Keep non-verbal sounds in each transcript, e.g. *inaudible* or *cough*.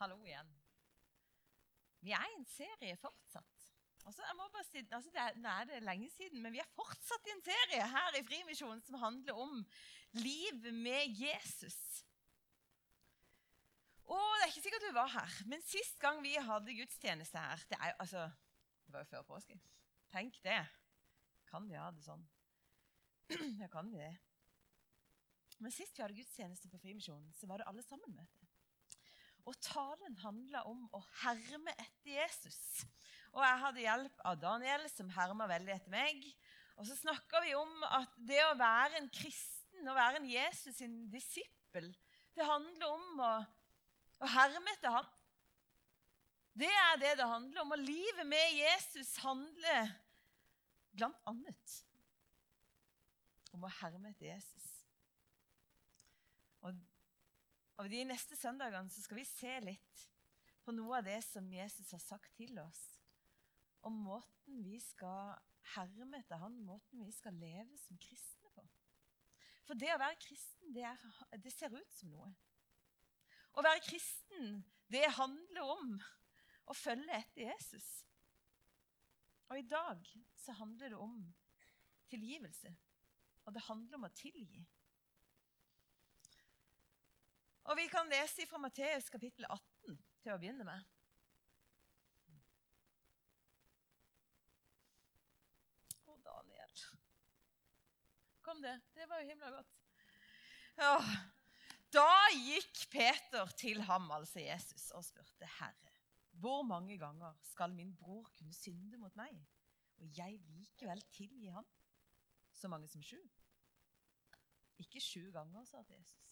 Hallo igjen. Vi er i en serie fortsatt. Altså, si, altså det er, Nå er det lenge siden, men vi er fortsatt i en serie her i Frimisjonen som handler om livet med Jesus. Og Det er ikke sikkert du var her, men sist gang vi hadde gudstjeneste her Det, er, altså, det var jo før påske. Tenk det. Kan vi ha det sånn? *clears throat* Ja, kan vi det? Men sist vi hadde gudstjeneste på Frimisjonen, så var det alle sammen-møte. Og talen handla om å herme etter Jesus. Og jeg hadde hjelp av Daniel, som herma veldig etter meg. Og så snakka vi om at det å være en kristen, å være en Jesus sin disippel, det handler om å, å herme etter ham. Det er det det handler om. Og livet med Jesus handler blant annet om å herme etter Jesus. Og og De neste søndagene skal vi se litt på noe av det som Jesus har sagt til oss. Om måten vi skal herme etter han, måten vi skal leve som kristne på. For det å være kristen, det, er, det ser ut som noe. Å være kristen, det handler om å følge etter Jesus. Og i dag så handler det om tilgivelse. Og det handler om å tilgi. Og vi kan lese fra Matteus kapittel 18 til å begynne med. Å, Daniel. Kom det. Det var jo himla godt. Ja. Da gikk Peter til ham, altså Jesus, og spurte Herre, hvor mange ganger skal min bror kunne synde mot meg, og jeg likevel tilgi ham? Så mange som sju? Ikke sju ganger, sa Jesus.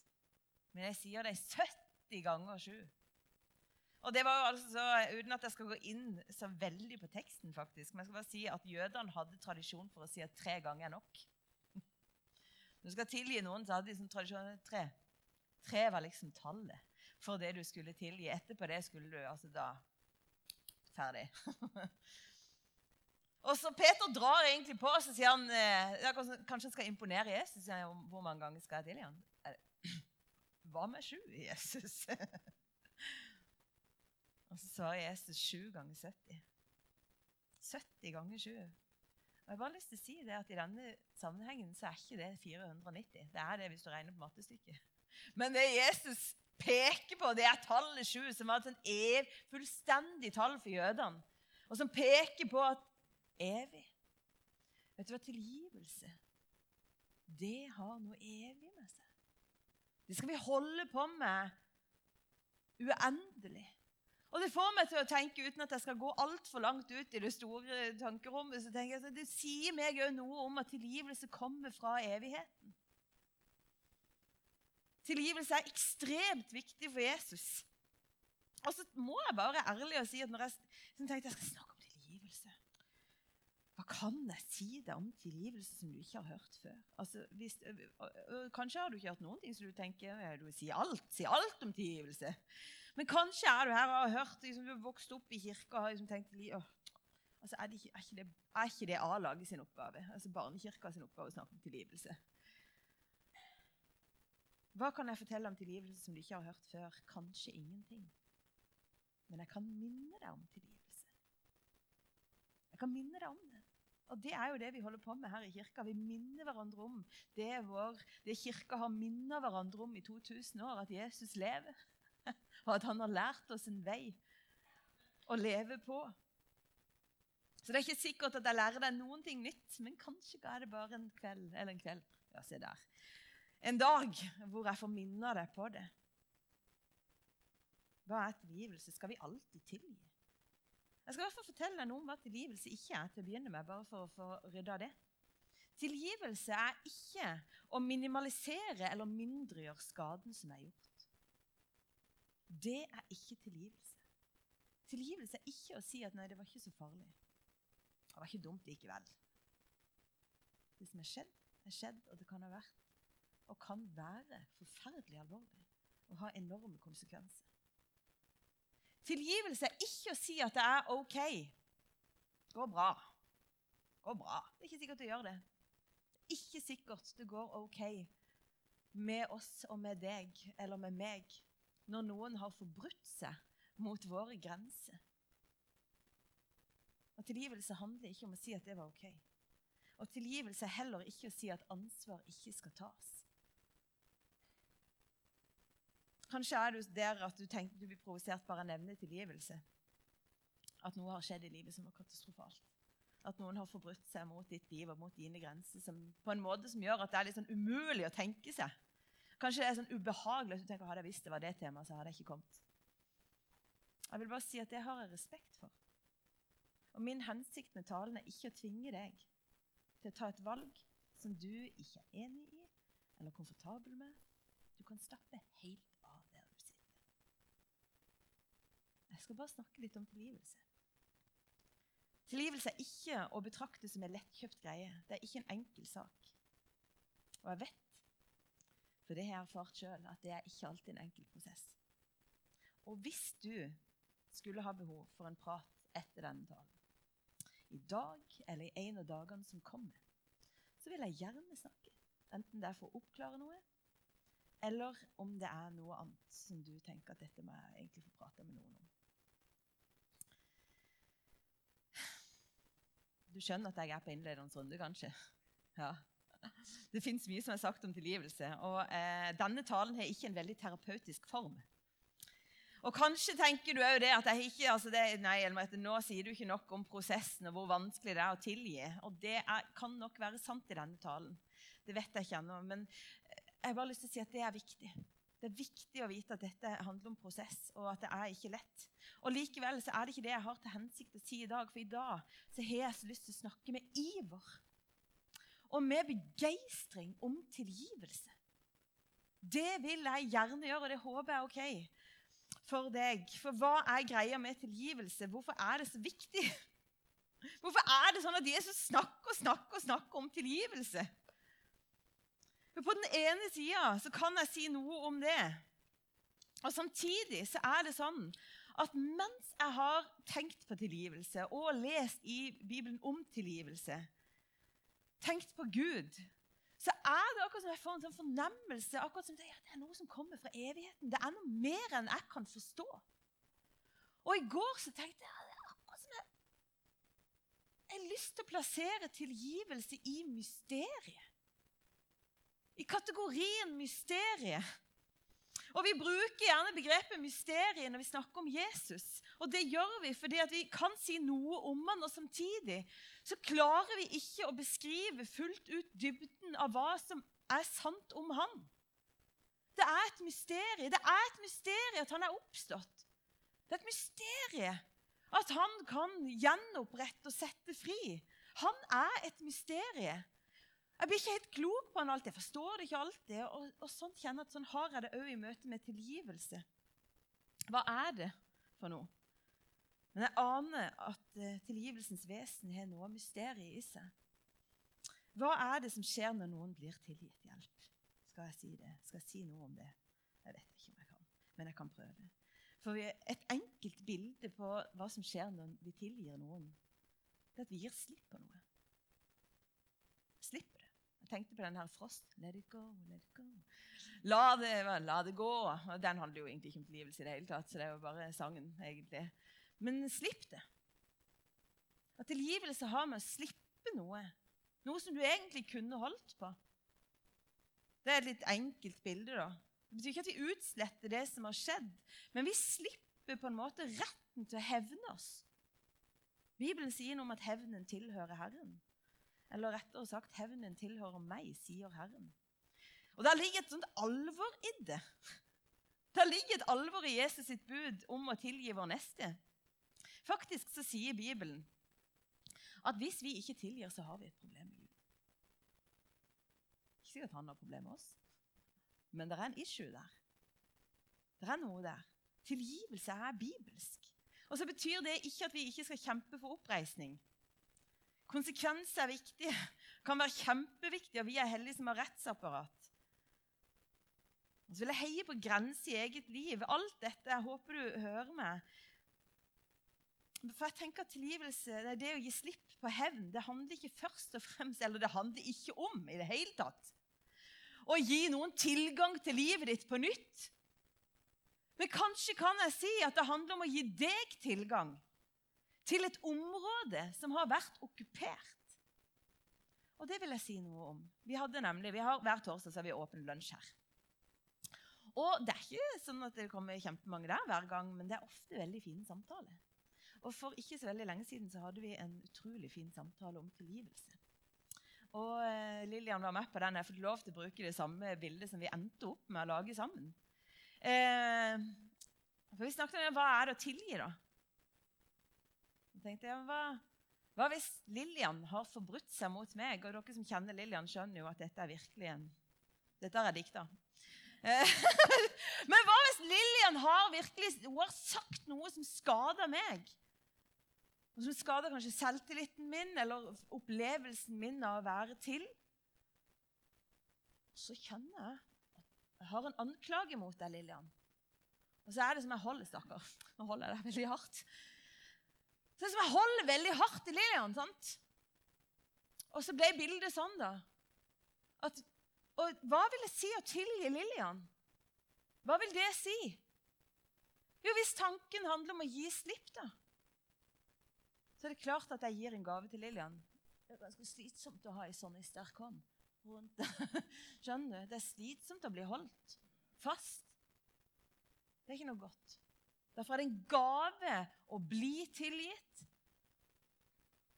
Men jeg sier det 70 ganger 7. Og det var altså, Uten at jeg skal gå inn så veldig på teksten, faktisk, men jeg skal bare si at jødene hadde tradisjon for å si at tre ganger er nok. Når du skal tilgi noen, så hadde de som tradisjon tre. Tre var liksom tallet for det du skulle tilgi. Etterpå det skulle du altså da Ferdig. *laughs* og så Peter drar egentlig på, så sier han eh, kanskje han skal imponere Jesus. Sier han, Hvor mange ganger skal jeg tilgi ham? Hva med sju, Jesus? *laughs* og så svarer Jesus sju ganger 70. 70 ganger sju. Og jeg har bare lyst til å si det at I denne sammenhengen så er ikke det 490. Det er det hvis du regner på mattestykket. Men det Jesus peker på, det er tallet sju, som var et sånn ev, fullstendig tall for jødene. Og som peker på at evig Vet du hva tilgivelse Det har noe evig Det skal vi holde på med uendelig. Og Det får meg til å tenke, uten at jeg skal gå altfor langt ut i det store tankerommet, så tenker jeg at det sier meg òg noe om at tilgivelse kommer fra evigheten. Tilgivelse er ekstremt viktig for Jesus. Og så må jeg bare ærlig og si at når jeg tenkte jeg skal snakke kan jeg si deg om tilgivelse som du ikke har hørt før? Altså, hvis, kanskje har du ikke hørt noen ting som du tenker du sier alt, si alt om tilgivelse. Men kanskje er du her og har hørt liksom, du har vokst opp i kirka og har liksom tenkt altså, er, det ikke, er, ikke det, er ikke det A-laget sin oppgave? Altså Barnekirka sin oppgave å snakke om tilgivelse? Hva kan jeg fortelle om tilgivelse som du ikke har hørt før? Kanskje ingenting. Men jeg kan minne deg om tilgivelse. Jeg kan minne deg om det. Og Det er jo det vi holder på med her i kirka. Vi minner hverandre om det, vår, det kirka har minnet hverandre om i 2000 år, at Jesus lever. *laughs* Og at han har lært oss en vei å leve på. Så det er ikke sikkert at jeg lærer deg noen ting nytt, men kanskje er det bare en kveld eller en kveld. Ja, se der. En dag hvor jeg får minne deg på det. Hva er tilgivelse? Skal vi alltid tilgi? Jeg skal i hvert fall fortelle deg noe om hva tilgivelse ikke er. til å begynne med, bare for å få rydda det. Tilgivelse er ikke å minimalisere eller mindregjøre skaden som er gjort. Det er ikke tilgivelse. Tilgivelse er ikke å si at 'nei, det var ikke så farlig'. Det var ikke dumt likevel. Det som er skjedd, er skjedd, og det kan ha vært og kan være forferdelig alvorlig og ha enorme konsekvenser. Tilgivelse er ikke å si at det er OK. Det går bra. Det går bra. Det er ikke sikkert det gjør det. Det er ikke sikkert det går OK med oss og med deg eller med meg når noen har forbrutt seg mot våre grenser. Og Tilgivelse handler ikke om å si at det var ok. Og tilgivelse er heller ikke å si at ansvar ikke skal tas. Kanskje er du der at du tenker du blir provosert bare av nevne tilgivelse. At noe har skjedd i livet som var katastrofalt. At noen har forbrutt seg mot ditt liv og mot dine grenser som, på en måte som gjør at det er litt sånn umulig å tenke seg. Kanskje det er sånn ubehagelig at du tenker hadde jeg visst det var det temaet, så hadde jeg ikke kommet. Jeg vil bare si at det har jeg respekt for. Og min hensikt med talen er ikke å tvinge deg til å ta et valg som du ikke er enig i eller komfortabel med. Du kan stappe helt av der du sitter. Jeg skal bare snakke litt om tilgivelse. Tilgivelse er ikke å betrakte som en lettkjøpt greie. Det er ikke en enkel sak. Og jeg vet, for det har jeg erfart sjøl, at det er ikke alltid en enkel prosess. Og hvis du skulle ha behov for en prat etter denne talen, i dag eller i en av dagene som kommer, så vil jeg gjerne snakke. Enten det er for å oppklare noe, eller om det er noe annet som du tenker at dette må jeg egentlig få prate med noen om. Du skjønner at jeg er på innledende kanskje? Ja. Det fins mye som er sagt om tilgivelse. Og eh, denne talen har ikke en veldig terapeutisk form. Og kanskje tenker du òg det at jeg ikke, altså det, nei, nå sier du ikke nok om prosessen og hvor vanskelig det er å tilgi. Og det er, kan nok være sant i denne talen. Det vet jeg ikke ennå. Men jeg har bare lyst til å si at det er viktig. Det er viktig å vite at dette handler om prosess, og at det er ikke lett. Og Likevel så er det ikke det jeg har til hensikt å si i dag, for i dag så har jeg så lyst til å snakke med iver og med begeistring om tilgivelse. Det vil jeg gjerne gjøre, og det håper jeg er ok for deg. For hva er greia med tilgivelse? Hvorfor er det så viktig? Hvorfor er det sånn at Jesus snakker og snakker og snakker om tilgivelse? For På den ene sida kan jeg si noe om det. Og Samtidig så er det sånn at mens jeg har tenkt på tilgivelse og lest i Bibelen om tilgivelse, tenkt på Gud, så er det akkurat som jeg får en sånn fornemmelse akkurat som det, ja, det er noe som kommer fra evigheten. Det er noe mer enn jeg kan forstå. Og i går så tenkte jeg det er akkurat som jeg, jeg har lyst til å plassere tilgivelse i mysteriet. I kategorien mysteriet. Og Vi bruker gjerne begrepet mysteriet når vi snakker om Jesus. Og Det gjør vi fordi vi kan si noe om han, og samtidig så klarer vi ikke å beskrive fullt ut dybden av hva som er sant om han. Det er et mysterium. Det er et mysterium at han er oppstått. Det er et mysterium at han kan gjenopprette og sette fri. Han er et mysterium. Jeg blir ikke helt klok på han alltid. Jeg forstår det ikke alltid. Og, og sånn kjenner at sånn har jeg det òg i møte med tilgivelse. Hva er det for noe? Men jeg aner at uh, tilgivelsens vesen har noe mysterium i seg. Hva er det som skjer når noen blir tilgitt hjelp? Skal jeg si det? Skal jeg si noe om det? Jeg vet ikke om jeg kan, men jeg kan prøve. For Et enkelt bilde på hva som skjer når vi tilgir noen, det er at vi gir slipp på noe. Jeg tenkte på den her Frost. Let it go, let it go. La det, la det gå. Den handler jo egentlig ikke om tilgivelse i det hele tatt, så det er jo bare sangen, egentlig. Men slipp det. At tilgivelse har med å slippe noe. Noe som du egentlig kunne holdt på. Det er et litt enkelt bilde. da. Det betyr ikke at vi utsletter det som har skjedd, men vi slipper på en måte retten til å hevne oss. Bibelen sier noe om at hevnen tilhører Herren. Eller rettere sagt, hevnen tilhører meg, sier Herren. Og Der ligger et sånt alvor i det. Der ligger et alvor i Jesus sitt bud om å tilgi vår neste. Faktisk så sier Bibelen at hvis vi ikke tilgir, så har vi et problem med Gud. Ikke sikkert han har problem med oss, men det er en issue der. Det er noe der. Tilgivelse er bibelsk. Og så betyr det ikke at vi ikke skal kjempe for oppreisning. Konsekvens er viktige. kan være kjempeviktige, og vi er heldige som har rettsapparat. Og så vil jeg heie på grenser i eget liv. Alt dette jeg håper du hører meg, for jeg tenker at Tilgivelse det, er det å gi slipp på hevn det handler ikke først og fremst, eller det handler ikke om i det hele tatt å gi noen tilgang til livet ditt på nytt. Men kanskje kan jeg si at det handler om å gi deg tilgang til et område som har vært okkupert. Og det vil jeg si noe om. Vi hadde nemlig, vi har Hver torsdag så har vi åpen lunsj her. Og Det er ikke sånn at det kommer kjempemange der hver gang, men det er ofte veldig fine samtaler. Og For ikke så veldig lenge siden så hadde vi en utrolig fin samtale om tilgivelse. Og eh, Lillian var med på den. Jeg fikk lov til å bruke det samme bildet som vi endte opp med å lage sammen. Eh, for Vi snakket om hva er det å tilgi, da. Jeg tenkte, jeg hva, hva hvis Lillian har forbrutt seg mot meg? Og dere som kjenner Lillian, skjønner jo at dette er virkelig en Dette er dikta. Eh, *laughs* men hva hvis Lillian har virkelig hun har sagt noe som skader meg? Og som skader kanskje selvtilliten min eller opplevelsen min av å være til? Så kjenner jeg at jeg har en anklage mot deg, Lillian. Og så er det som jeg holder, stakkar. Nå holder jeg deg veldig hardt. Så det er som jeg holder veldig hardt i Lillian. sant? Og så ble bildet sånn, da. At og hva vil det si å tilgi Lillian? Hva vil det si? Jo, hvis tanken handler om å gi slipp, da, så er det klart at jeg gir en gave til Lillian. Det er ganske slitsomt å ha ei sånn i sterk hånd. *laughs* Skjønner du? Det er slitsomt å bli holdt fast. Det er ikke noe godt. Derfor er det en gave å bli tilgitt.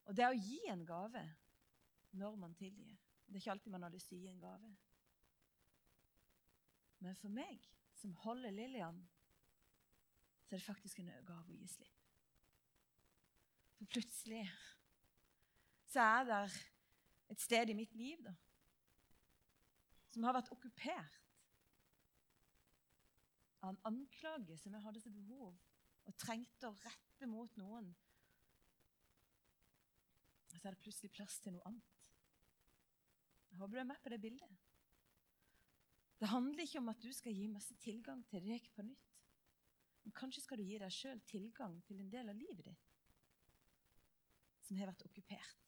Og det er å gi en gave når man tilgir. Det er ikke alltid man har lyst til å gi en gave. Men for meg, som holder Lillian, så er det faktisk en gave å gi slipp. For plutselig så er det et sted i mitt liv da, som har vært okkupert av en anklage som jeg hadde til behov og trengte å rette mot noen. Så er det plutselig plass til noe annet. Jeg håper du er med på det bildet. Det handler ikke om at du skal gi masse tilgang til deg på nytt. Men kanskje skal du gi deg sjøl tilgang til en del av livet ditt som har vært okkupert.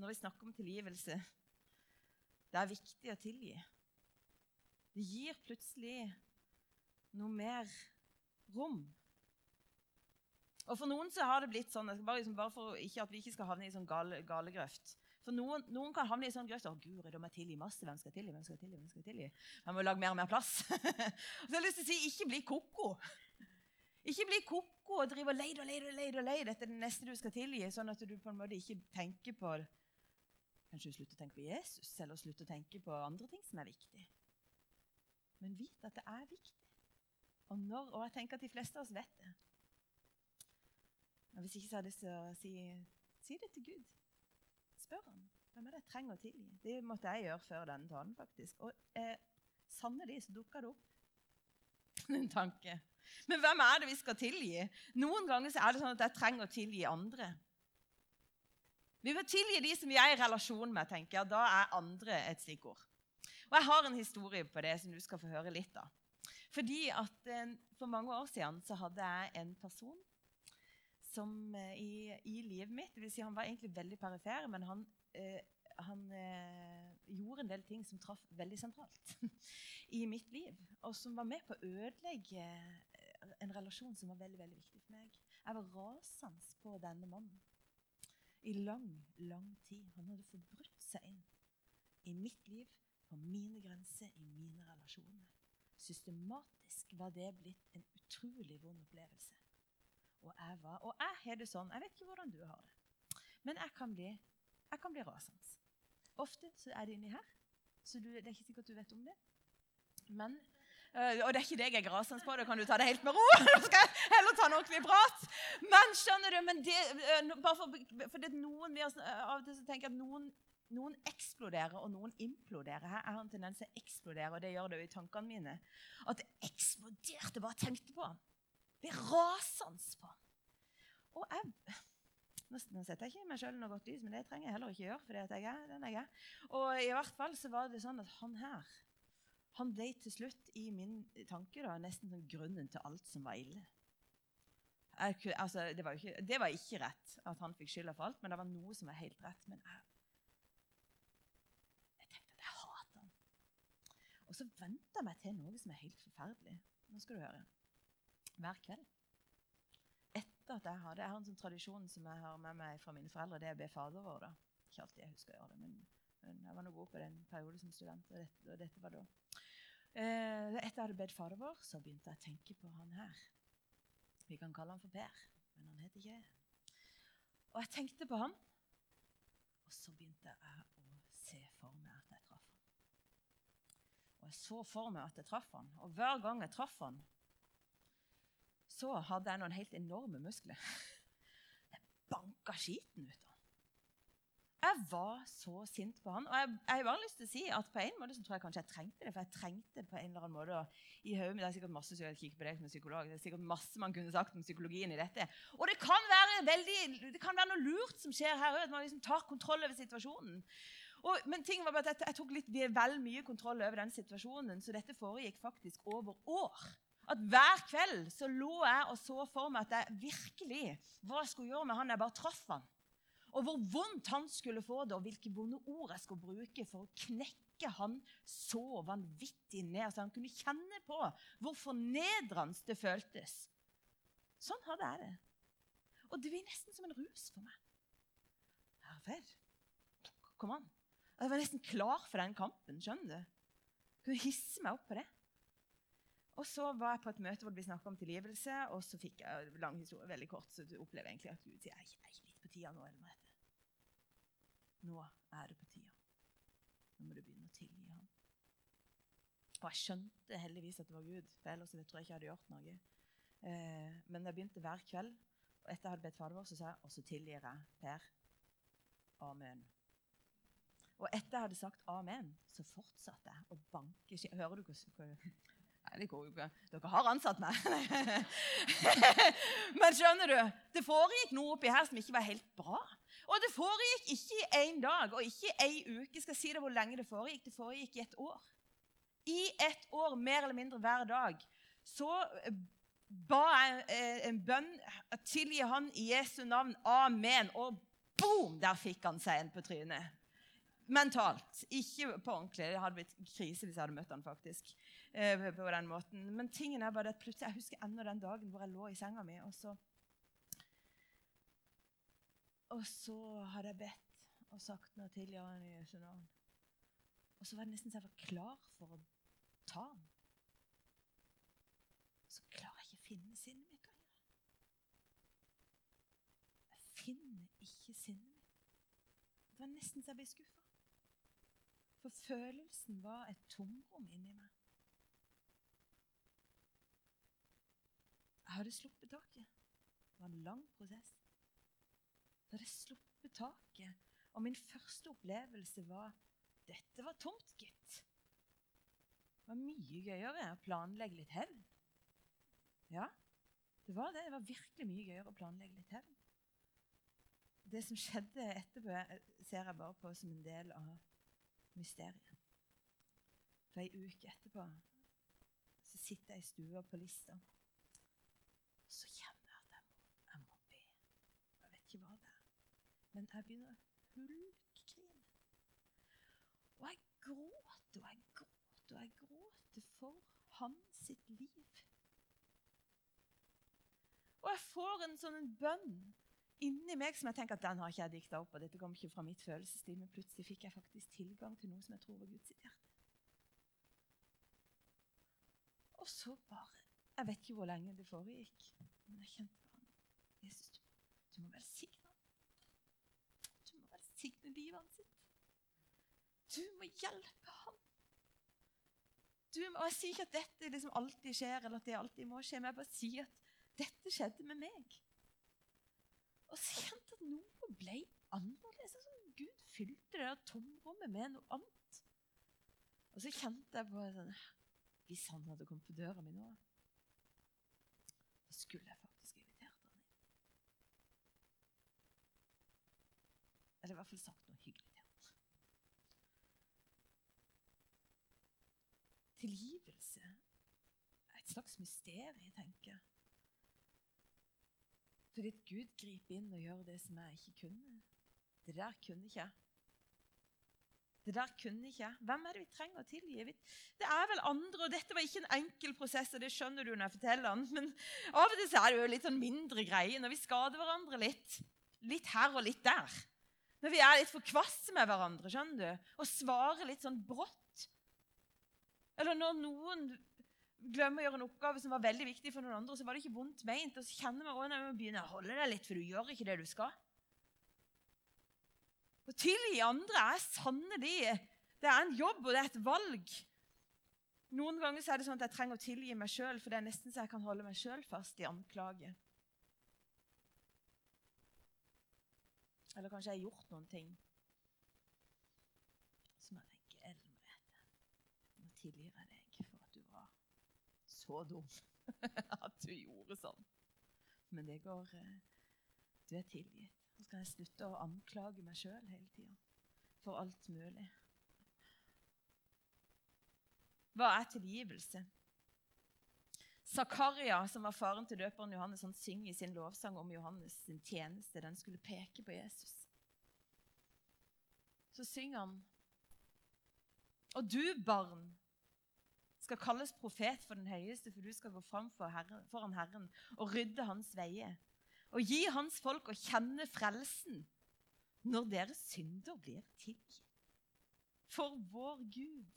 Når vi snakker om tilgivelse det er viktig å tilgi. Det gir plutselig noe mer rom. Og For noen så har det blitt sånn, bare, liksom, bare for ikke at vi ikke skal havne i sånn gale, galegrøft for noen, noen, kan havne i sånn grøft. 'Å, Guri, da må jeg tilgi masse. Hvem skal jeg tilgi? Hvem skal jeg tilgi? Hvem skal jeg tilgi?' Jeg må lage mer og mer plass. *laughs* så jeg har lyst til å si ikke bli ko-ko. Ikke bli ko-ko og drive og leide og leide og leide og Dette etter det neste du skal tilgi, sånn at du på en måte ikke tenker på Kanskje du slutter å tenke på Jesus, eller slutter å tenke på andre ting som er viktig. Men vit at det er viktig. Og, når, og jeg tenker at de fleste av oss vet det. Og hvis ikke så har jeg lyst til å si, si det til Gud. Spør han. Hvem er det jeg trenger å tilgi? Det måtte jeg gjøre før denne talen, faktisk. Og eh, sannelig så dukka det opp *laughs* en tanke. Men hvem er det vi skal tilgi? Noen ganger så er det sånn at jeg trenger å tilgi andre. Vi må tilgi de som vi er i relasjon med. tenker jeg. Da er andre et stikkord. Og Jeg har en historie på det som du skal få høre litt av. Fordi at eh, For mange år siden så hadde jeg en person som eh, i, i, livet mitt det vil si Han var egentlig veldig perifer, men han, eh, han eh, gjorde en del ting som traff veldig sentralt *laughs* i mitt liv. Og som var med på å ødelegge en relasjon som var veldig veldig viktig for meg. Jeg var rasende på denne mannen i lang, lang tid. Han hadde forbrutt seg inn i mitt liv, på mine grenser, i mine relasjoner. Systematisk var det blitt en utrolig vond opplevelse. Og jeg var, og jeg har det sånn Jeg vet ikke hvordan du har det, men jeg kan bli, jeg kan bli rasende. Ofte så er det inni her, så du, det er ikke sikkert du vet om det. Men, øh, og det er ikke deg jeg er rasende på, da kan du ta det helt med ro. *laughs* Nå skal jeg heller ta en ordentlig prat. Men skjønner du, men det, øh, for, for det noen, Av og til så tenker at noen noen eksploderer, og noen imploderer. Her har en tendens til å eksplodere, og det gjør det jo i tankene mine. At det eksploderte bare tenkte på han. Blir rasende på ham. Og jeg nå, setter jeg ikke meg sjøl noe godt lys, men det trenger jeg heller ikke gjøre. fordi jeg er den jeg er. Og i hvert fall så var det sånn at han her han ble til slutt i min tanke da, nesten sånn grunnen til alt som var ille. Jeg, altså, det, var ikke, det, var ikke, rett at han fikk skylda for alt, men det var noe som var helt rett. Men jeg, jeg tenkte at jeg hater han. Og så venter meg til noe som er helt forferdelig. Nå skal du høre. Hver kveld. Etter at jeg hadde, jeg har en sånn tradisjon som jeg har med meg fra mine foreldre, det er å be Fader vår. da. Ikke alltid jeg husker å gjøre det, men, men jeg var nå god på den periode som student. og dette, og dette var da. Eh, etter jeg hadde bedt Fader vår, så begynte jeg å tenke på han her. Vi kan kalle han for Per, men han heter ikke Og jeg tenkte på han, og så begynte jeg å se for meg at jeg traff han. Og jeg så for meg at jeg traff han, og hver gang jeg traff han, så hadde jeg noen helt enorme muskler. *laughs* Jeg banka skiten ut av han. Jeg var så sint på han. Og jeg, jeg har lyst til å si at på en måte så tror jeg kanskje jeg trengte det. For jeg trengte på en eller annen måte i hodet Det er sikkert masse jeg kikker på deg som psykolog, det er sikkert masse man kunne sagt om psykologien i dette. Og det kan være, veldig, det kan være noe lurt som skjer her òg, at man liksom tar kontroll over situasjonen. Og, men ting var bare at jeg, tok litt vel mye kontroll over den situasjonen, så dette foregikk faktisk over år. At Hver kveld så lå jeg og så for meg at jeg virkelig hva jeg skulle gjøre med han jeg bare traff han. Og hvor vondt han skulle få det, og hvilke vonde ord jeg skulle bruke for å knekke han så vanvittig ned, så han kunne kjenne på hvor fornedrende det føltes. Sånn hadde jeg det. Og det blir nesten som en rus for meg. Herved. Kom an. Jeg var nesten klar for den kampen. skjønner du? Hun kunne hisse meg opp på det. Og så var jeg på et møte hvor det ble snakka om tilgivelse, og så fikk jeg lang historie, veldig kort, så du opplever egentlig at Gud sier jeg er litt på tida nå, Ellen Merete. Nå er det på tida. Nå må du begynne å tilgi ham. Og jeg skjønte heldigvis at det var Gud, for ellers tror jeg ikke jeg hadde gjort noe. Eh, men jeg begynte hver kveld, og etter jeg hadde bedt Fader vår, så sa jeg og så tilgir jeg Per. Amen. Og etter jeg hadde sagt amen, så fortsatte jeg å banke. Hører du hva Nei, det går jo ikke. Dere har ansatt meg. *laughs* Men skjønner du, det foregikk noe oppi her som ikke var helt bra. Og det foregikk ikke i én dag og ikke i ei uke. Skal jeg si deg hvor lenge det foregikk? Det foregikk i et år. I et år, mer eller mindre hver dag, så ba jeg eh, en bønn. Tilgi han i Jesu navn. Amen. Og boom! Der fikk han seg en på trynet. Mentalt. Ikke på ordentlig. Det hadde blitt krise hvis jeg hadde møtt han faktisk. Eh, på den måten. Men tingen er bare at plutselig, jeg husker ennå den dagen hvor jeg lå i senga mi. Og så, og så hadde jeg bedt og sagt noe til Jan i navn. Og så var det nesten så jeg var klar for å ta ham. Så klarer jeg ikke å finne sinnet mitt. Jeg finner ikke sinnet mitt. Det var nesten så jeg ble skuffa. For følelsen var et tomrom inni meg. Jeg hadde sluppet taket. Det var en lang prosess. Jeg hadde sluppet taket, og min første opplevelse var dette var tomt, gitt. Det var mye gøyere å planlegge litt hevn. Ja, det var det. Det var virkelig mye gøyere å planlegge litt hevn. Det som skjedde etterpå, ser jeg bare på som en del av mysteriet. For ei uke etterpå så sitter jeg i stua på Lista. Så kjenner jeg at jeg må, jeg må be. Jeg vet ikke hva det er. Men jeg begynner å hulkgrine. Og jeg gråter og jeg gråter og jeg gråter for hans sitt liv. Og jeg får en sånn bønn inni meg som jeg tenker at den har ikke jeg dikta opp. og dette kom ikke fra mitt følelsesliv, Men plutselig fikk jeg faktisk tilgang til noe som jeg tror var Guds hjerte. Og så bare Jeg vet ikke hvor lenge det foregikk, men jeg kjente på han. Jesus, du, du må velsigne ham. Du må velsigne livet hans sitt. Du må hjelpe ham. Du, og Jeg sier ikke at dette liksom alltid skjer, eller at det alltid må skje, men jeg bare sier at dette skjedde med meg. Og så kjente jeg at noe ble annerledes. Altså, Gud fylte det tomrommet med noe annet. Og så kjente jeg på sånn Hvis han hadde kommet på døra mi nå, da skulle jeg faktisk invitert han inn. Eller i hvert fall sagt noe hyggelig til han. Tilgivelse er et slags mysterium, tenker jeg. Fordi Gud griper inn og gjør det som jeg ikke kunne. Det der kunne ikke jeg. Det der kunne ikke jeg. Hvem er det vi trenger å tilgi? Det er vel andre, og Dette var ikke en enkel prosess, og det skjønner du når jeg forteller den. Men av og til er det jo litt sånn mindre greie når vi skader hverandre litt. Litt her og litt der. Når vi er litt for kvasse med hverandre skjønner du, og svarer litt sånn brått. Eller når noen glemmer å gjøre en oppgave som var veldig viktig for noen andre, så var det ikke vondt meint. Og så kjenner vi at jeg begynner å holde deg litt, for du gjør ikke det du skal. Å tilgi andre er sannelig det er en jobb, og det er et valg. Noen ganger er det sånn at jeg trenger å tilgi meg sjøl, for det er nesten så jeg kan holde meg sjøl fast i anklage. Eller kanskje jeg har gjort noen ting som jeg tenker Elmrete, nå tilgir jeg deg for at du var så dum *laughs* at du gjorde sånn. Men det går eh, Du er tilgitt. Så skal jeg slutte å anklage meg sjøl hele tida for alt mulig. Hva er tilgivelse? Zakaria, som var faren til døperen Johannes, han synger i sin lovsang om Johannes sin tjeneste. Den skulle peke på Jesus. Så synger han Og du, barn, skal kalles profet for den høyeste, for du skal gå fram for herren, foran Herren og rydde hans veier. Og gi hans folk å kjenne frelsen når deres synder blir tilgitt. For vår Gud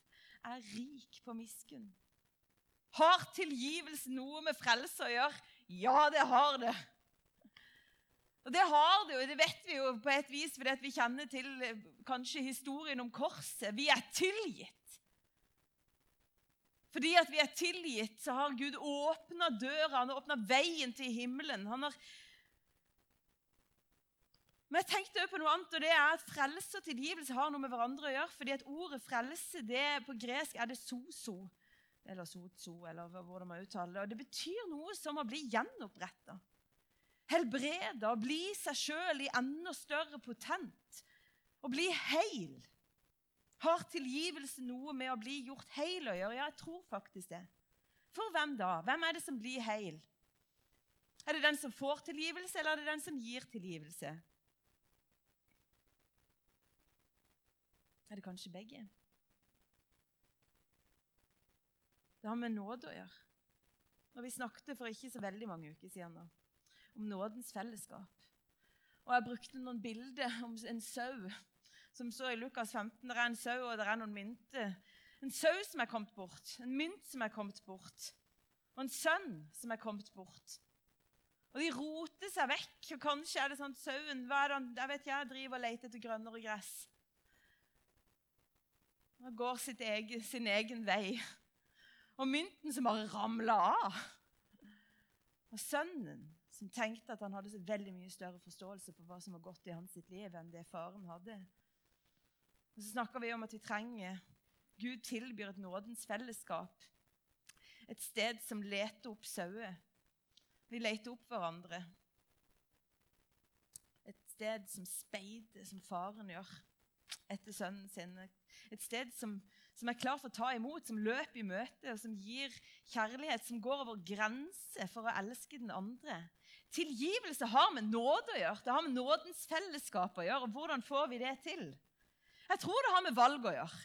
er rik på miskunn har tilgivelse noe med frelse å gjøre? Ja, det har det. Og Det har det jo, det vet vi jo på et vis fordi vi kjenner til eh, kanskje historien om korset. Vi er tilgitt. Fordi at vi er tilgitt, så har Gud åpna døra, han har åpna veien til himmelen. Han har men jeg tenkte også på noe annet, og det er at frelse og tilgivelse har noe med hverandre å gjøre. fordi at Ordet frelse det på gresk er det soso eller sozo, eller hvordan man uttaler det. Og det betyr noe som å bli gjenoppretta. Helbreda, bli seg sjøl i enda større potent. Å bli heil. Har tilgivelse noe med å bli gjort heil å gjøre? Ja, jeg tror faktisk det. For hvem da? Hvem er det som blir heil? Er det den som får tilgivelse, eller er det den som gir tilgivelse? Er det kanskje begge? Det har med nåde å gjøre. Når vi snakket for ikke så veldig mange uker siden da, om nådens fellesskap. Og jeg brukte noen bilder om en sau som står i Lukas 15. Det er en sau, og det er noen mynter. En sau som er kommet bort, en mynt som er kommet bort, og en sønn som er kommet bort. Og De roter seg vekk. og Kanskje er det sånn sauen hva er det, jeg vet jeg, driver og leter etter grønnere gress. Og går egen, sin egen vei. Og mynten som bare ramla av. Og sønnen som tenkte at han hadde så veldig mye større forståelse for hva som var godt i hans liv, enn det faren hadde. Og Så snakker vi om at vi trenger Gud tilbyr et nådens fellesskap. Et sted som leter opp sauer. Vi leter opp hverandre. Et sted som speider, som faren gjør etter sønnen sin. Et sted som som er klar for å ta imot, som løper i møte, og som gir kjærlighet, som går over grenser for å elske den andre. Tilgivelse har med nåde å gjøre. Det har med nådens fellesskap å gjøre. og Hvordan får vi det til? Jeg tror det har med valg å gjøre.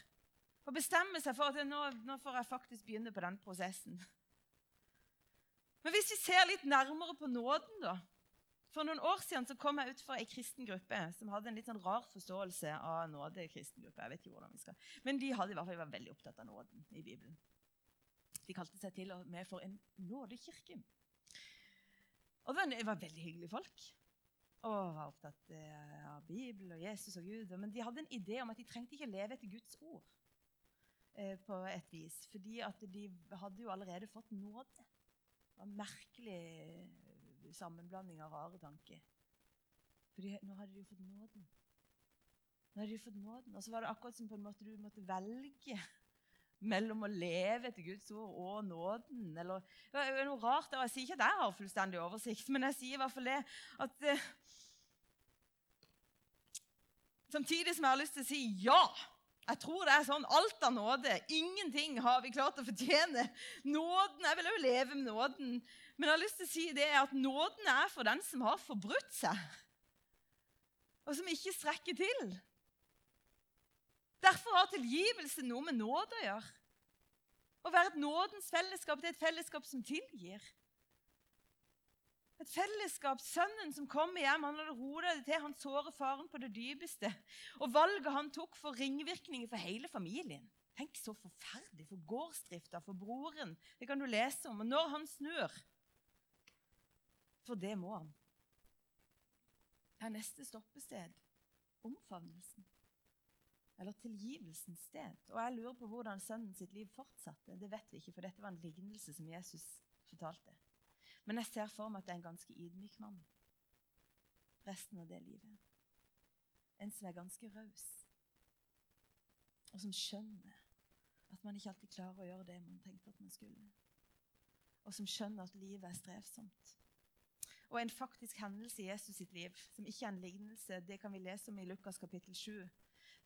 Å bestemme seg for at nå, nå får jeg faktisk begynne på den prosessen. Men hvis vi ser litt nærmere på nåden, da for noen år siden så kom jeg ut fra ei kristen gruppe som hadde en litt sånn rar forståelse av nåde. kristen gruppe. Jeg vet ikke hvordan vi skal. Men de hadde i hvert fall vært veldig opptatt av nåden i Bibelen. De kalte seg til og med for en nådekirke. Og det var veldig hyggelige folk. Og var opptatt eh, av Bibelen og Jesus og Gud. Men de hadde en idé om at de trengte ikke leve etter Guds ord. Eh, på et vis, fordi at de hadde jo allerede fått nåde. Det var merkelig sammenblanding av rare tanker. Fordi nå hadde de jo fått nåden. Nå hadde de fått nåden. Og så var det akkurat som på en måte du måtte velge mellom å leve etter Guds ord og nåden. Eller, er noe rart. Jeg sier ikke at jeg har fullstendig oversikt, men jeg sier i hvert fall det at eh, Samtidig som jeg har lyst til å si ja. Jeg tror det er sånn. Alt av nåde. Ingenting har vi klart å fortjene. Nåden, Jeg vil jo leve med nåden. Men jeg har lyst til å si det at nåden er for den som har forbrutt seg, og som ikke strekker til. Derfor har tilgivelse noe med nåde å gjøre. Å være et nådens fellesskap det er et fellesskap som tilgir. Et fellesskap, Sønnen som kommer hjem, han hadde roda det til. Han sårer faren på det dypeste. Og valget han tok, får ringvirkninger for hele familien. Tenk så forferdelig for gårdsdrifta, for broren. Det kan du lese om. Og når han snur For det må han. Det er neste stoppested omfavnelsen. Eller tilgivelsens sted. Og jeg lurer på hvordan sønnen sitt liv fortsatte. Det vet vi ikke, for dette var en lignelse som Jesus fortalte. Men jeg ser for meg at det er en ganske ydmyk mann resten av det livet. En som er ganske raus, og som skjønner at man ikke alltid klarer å gjøre det man tenkte at man skulle. Og som skjønner at livet er strevsomt. Og en faktisk hendelse i Jesus sitt liv, som ikke er en lignelse, det kan vi lese om i Lukas kapittel 7.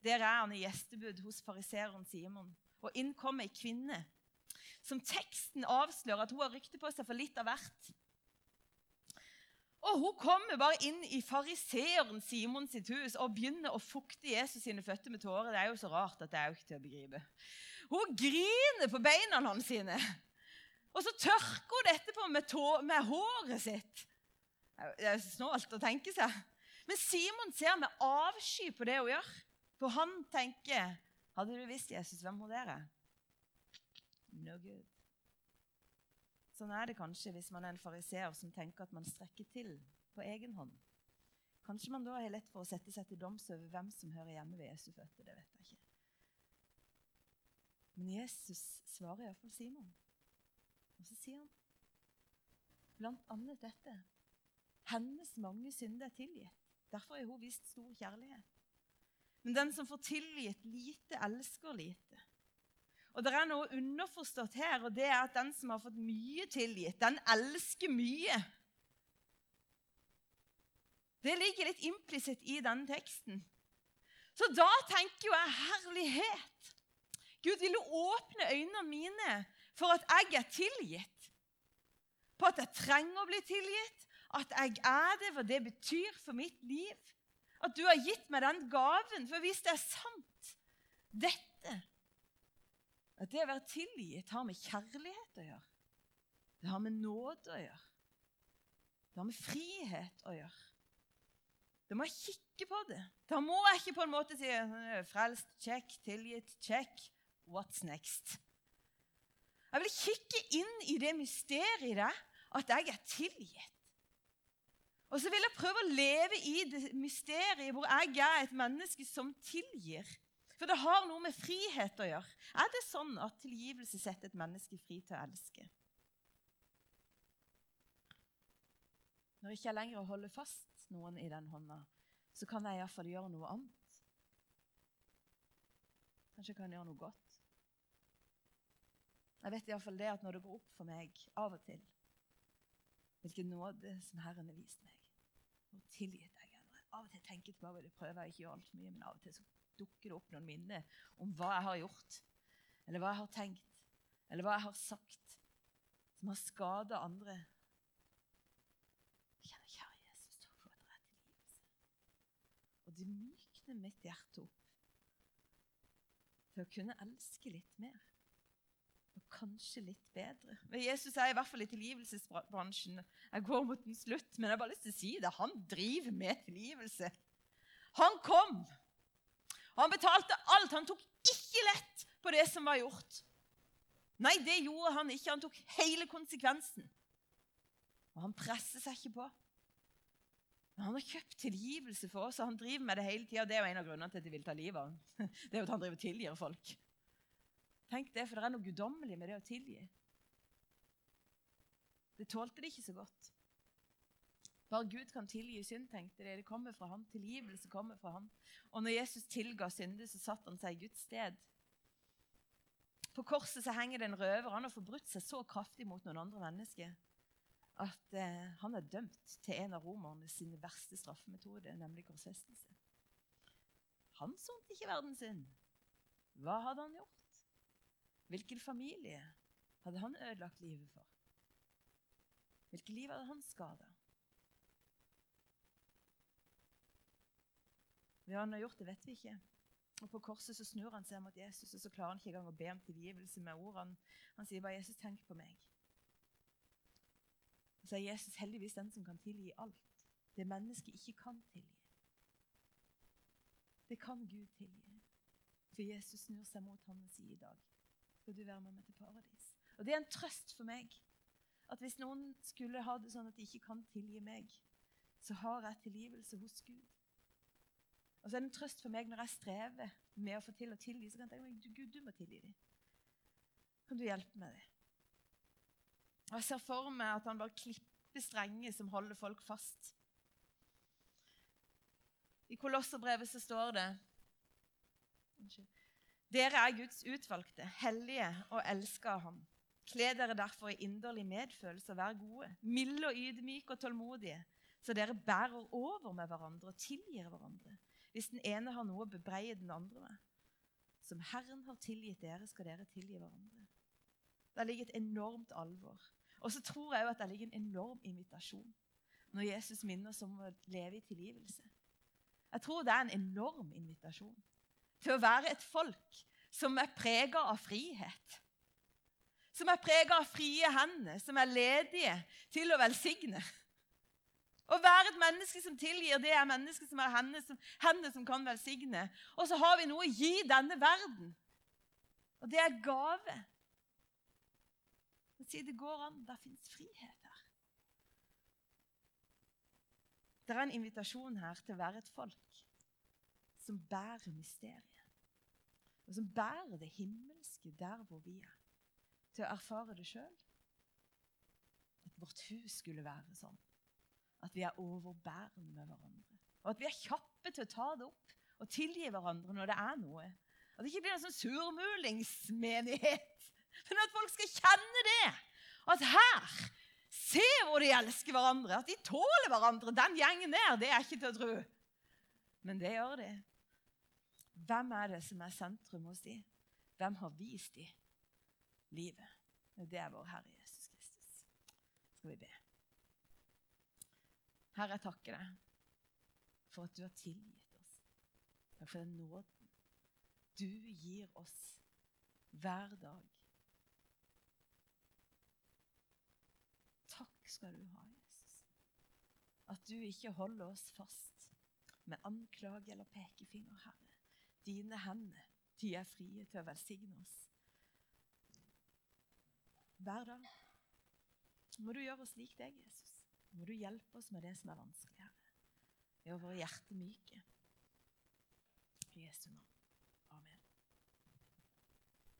Der er han i gjestebud hos fariseeren Simon. Og inn kommer ei kvinne som teksten avslører at hun har rykte på seg for litt av hvert. Og Hun kommer bare inn i fariseeren Simon sitt hus og begynner å fukte Jesus sine føtter med tårer. Det er jo så rart at det er jo ikke til å begripe. Hun griner på beina hans sine. Og så tørker hun dette på med, med håret sitt. Det er jo snålt å tenke seg. Men Simon ser med avsky på det hun gjør. For han tenker Hadde du visst, Jesus, hvem hun er? No good. Sånn er det kanskje hvis man er en fariseer som tenker at man strekker til på egen hånd. Kanskje man da har lett for å sette seg til doms over hvem som hører hjemme ved Jesu føtter. Det vet jeg ikke. Men Jesus svarer iallfall Simon. Og så sier han blant annet dette. Hennes mange synder er tilgitt. Derfor har hun vist stor kjærlighet. Men den som får tilgitt lite, elsker lite. Og det er noe underforstått her, og det er at den som har fått mye tilgitt, den elsker mye. Det ligger litt implisitt i denne teksten. Så da tenker jo jeg herlighet. Gud, vil du åpne øynene mine for at jeg er tilgitt? På at jeg trenger å bli tilgitt? At jeg er det, hva det betyr for mitt liv? At du har gitt meg den gaven? For hvis det er sant, dette at det å være tilgitt har med kjærlighet å gjøre. Det har med nåde å gjøre. Det har med frihet å gjøre. Da må jeg kikke på det. Da må jeg ikke på en måte si frelst, check, tilgitt, check. What's next? Jeg vil kikke inn i det mysteriet at jeg er tilgitt. Og så vil jeg prøve å leve i det mysteriet hvor jeg er et menneske som tilgir. For det har noe med frihet å gjøre. Er det sånn at tilgivelse setter et menneske fri til å elske? Når jeg ikke lenger holder fast noen i den hånda, så kan jeg iallfall gjøre noe annet. Kanskje jeg kan gjøre noe godt. Jeg vet iallfall det at når det går opp for meg av og til hvilken nåde som Herren har vist meg, og tilgitt deg Av og til tenker jeg tilbake, det prøver jeg ikke å gjøre altfor mye, men av og til så dukker det opp noen minner om hva jeg har gjort, eller hva jeg har tenkt, eller hva jeg har sagt, som har skada andre. Jeg kjenner, kjære Jesus, takk for at det er tilgivelse. Og det mykner mitt hjerte opp til å kunne elske litt mer. Og kanskje litt bedre. Men Jesus er i hvert fall i tilgivelsesbransjen. Jeg går mot en slutt, men jeg har bare lyst til å si det. Han driver med tilgivelse. Han kom han betalte alt. Han tok ikke lett på det som var gjort. Nei, det gjorde han ikke. Han tok hele konsekvensen. Og han presser seg ikke på. Men han har kjøpt tilgivelse for oss, og han driver med det hele tida. Det er jo en av grunnene til at de vil ta livet av ham. *laughs* Det er jo at han driver og tilgir folk. Tenk det, for det er noe guddommelig med det å tilgi. Det tålte de ikke så godt. Bare Gud kan tilgi synd, tenkte de. Det kommer fra han. Tilgivelse kommer fra han. Og når Jesus tilga synder, så satte han seg i Guds sted. På korset så henger det en røver. Han har forbrutt seg så kraftig mot noen andre mennesker at eh, han er dømt til en av romerne sine verste straffemetoder, nemlig korsfestelse. Han sonte ikke verdens synd. Hva hadde han gjort? Hvilken familie hadde han ødelagt livet for? Hvilket liv hadde han skada? Hva han har gjort, det vet vi ikke. Og På korset så snur han seg mot Jesus, og så klarer han ikke engang å be om tilgivelse med ordene. Han sier bare 'Jesus, tenk på meg'. Så er Jesus heldigvis den som kan tilgi alt. Det mennesket ikke kan tilgi. Det kan Gud tilgi. For Jesus snur seg mot ham og sier i dag skal du være med meg til paradis. Og Det er en trøst for meg. At hvis noen skulle ha det sånn at de ikke kan tilgi meg, så har jeg tilgivelse hos Gud. Og så er det en trøst for meg når jeg strever med å få til å tilgi. Så kan jeg tenke meg, Gud, du må tilgi dem. Kan du hjelpe meg det? Og Jeg ser for meg at han bare klipper strenger som holder folk fast. I Kolosserbrevet så står det Dere er Guds utvalgte, hellige og elsker ham. Kle dere derfor i inderlig medfølelse og vær gode, milde og ydmyke og tålmodige, så dere bærer over med hverandre og tilgir hverandre hvis den ene har noe å bebreie den andre med. Som Herren har tilgitt dere, skal dere tilgi hverandre. Det ligger et enormt alvor. Og så tror jeg jo at det ligger en enorm invitasjon når Jesus minner oss om å leve i tilgivelse. Jeg tror det er en enorm invitasjon til å være et folk som er prega av frihet. Som er prega av frie hender, som er ledige til å velsigne. Å være et menneske som tilgir, det er mennesket som har hender som, henne som kan velsigne. Og så har vi noe å gi denne verden. Og det er gave. Og sier det går an. Der fins frihet her. Det er en invitasjon her til å være et folk som bærer mysteriet. Og som bærer det himmelske der hvor vi er. Til å erfare det sjøl. At vårt hus skulle være sånn. At vi er overbærende med hverandre. Og at vi er kjappe til å ta det opp og tilgi hverandre når det er noe. At det ikke blir en sånn surmulingsmenighet. Men at folk skal kjenne det. At her Se hvor de elsker hverandre. At de tåler hverandre. Den gjengen der, det er ikke til å tro. Men det gjør de. Hvem er det som er sentrum hos de? Hvem har vist de livet? Det er vår Herre Jesus Kristus. Skal vi be. Herre, jeg takker deg for at du har tilgitt oss. Takk for den nåden du gir oss hver dag. Takk skal du ha, Jesus. At du ikke holder oss fast med anklage eller pekefinger, Herre. Dine hender, de er frie til å velsigne oss. Hver dag må du gjøre oss lik deg, Jesus må du hjelpe oss med det som er vanskelig, Herre. Gjør våre hjerter myke. I Jesu navn.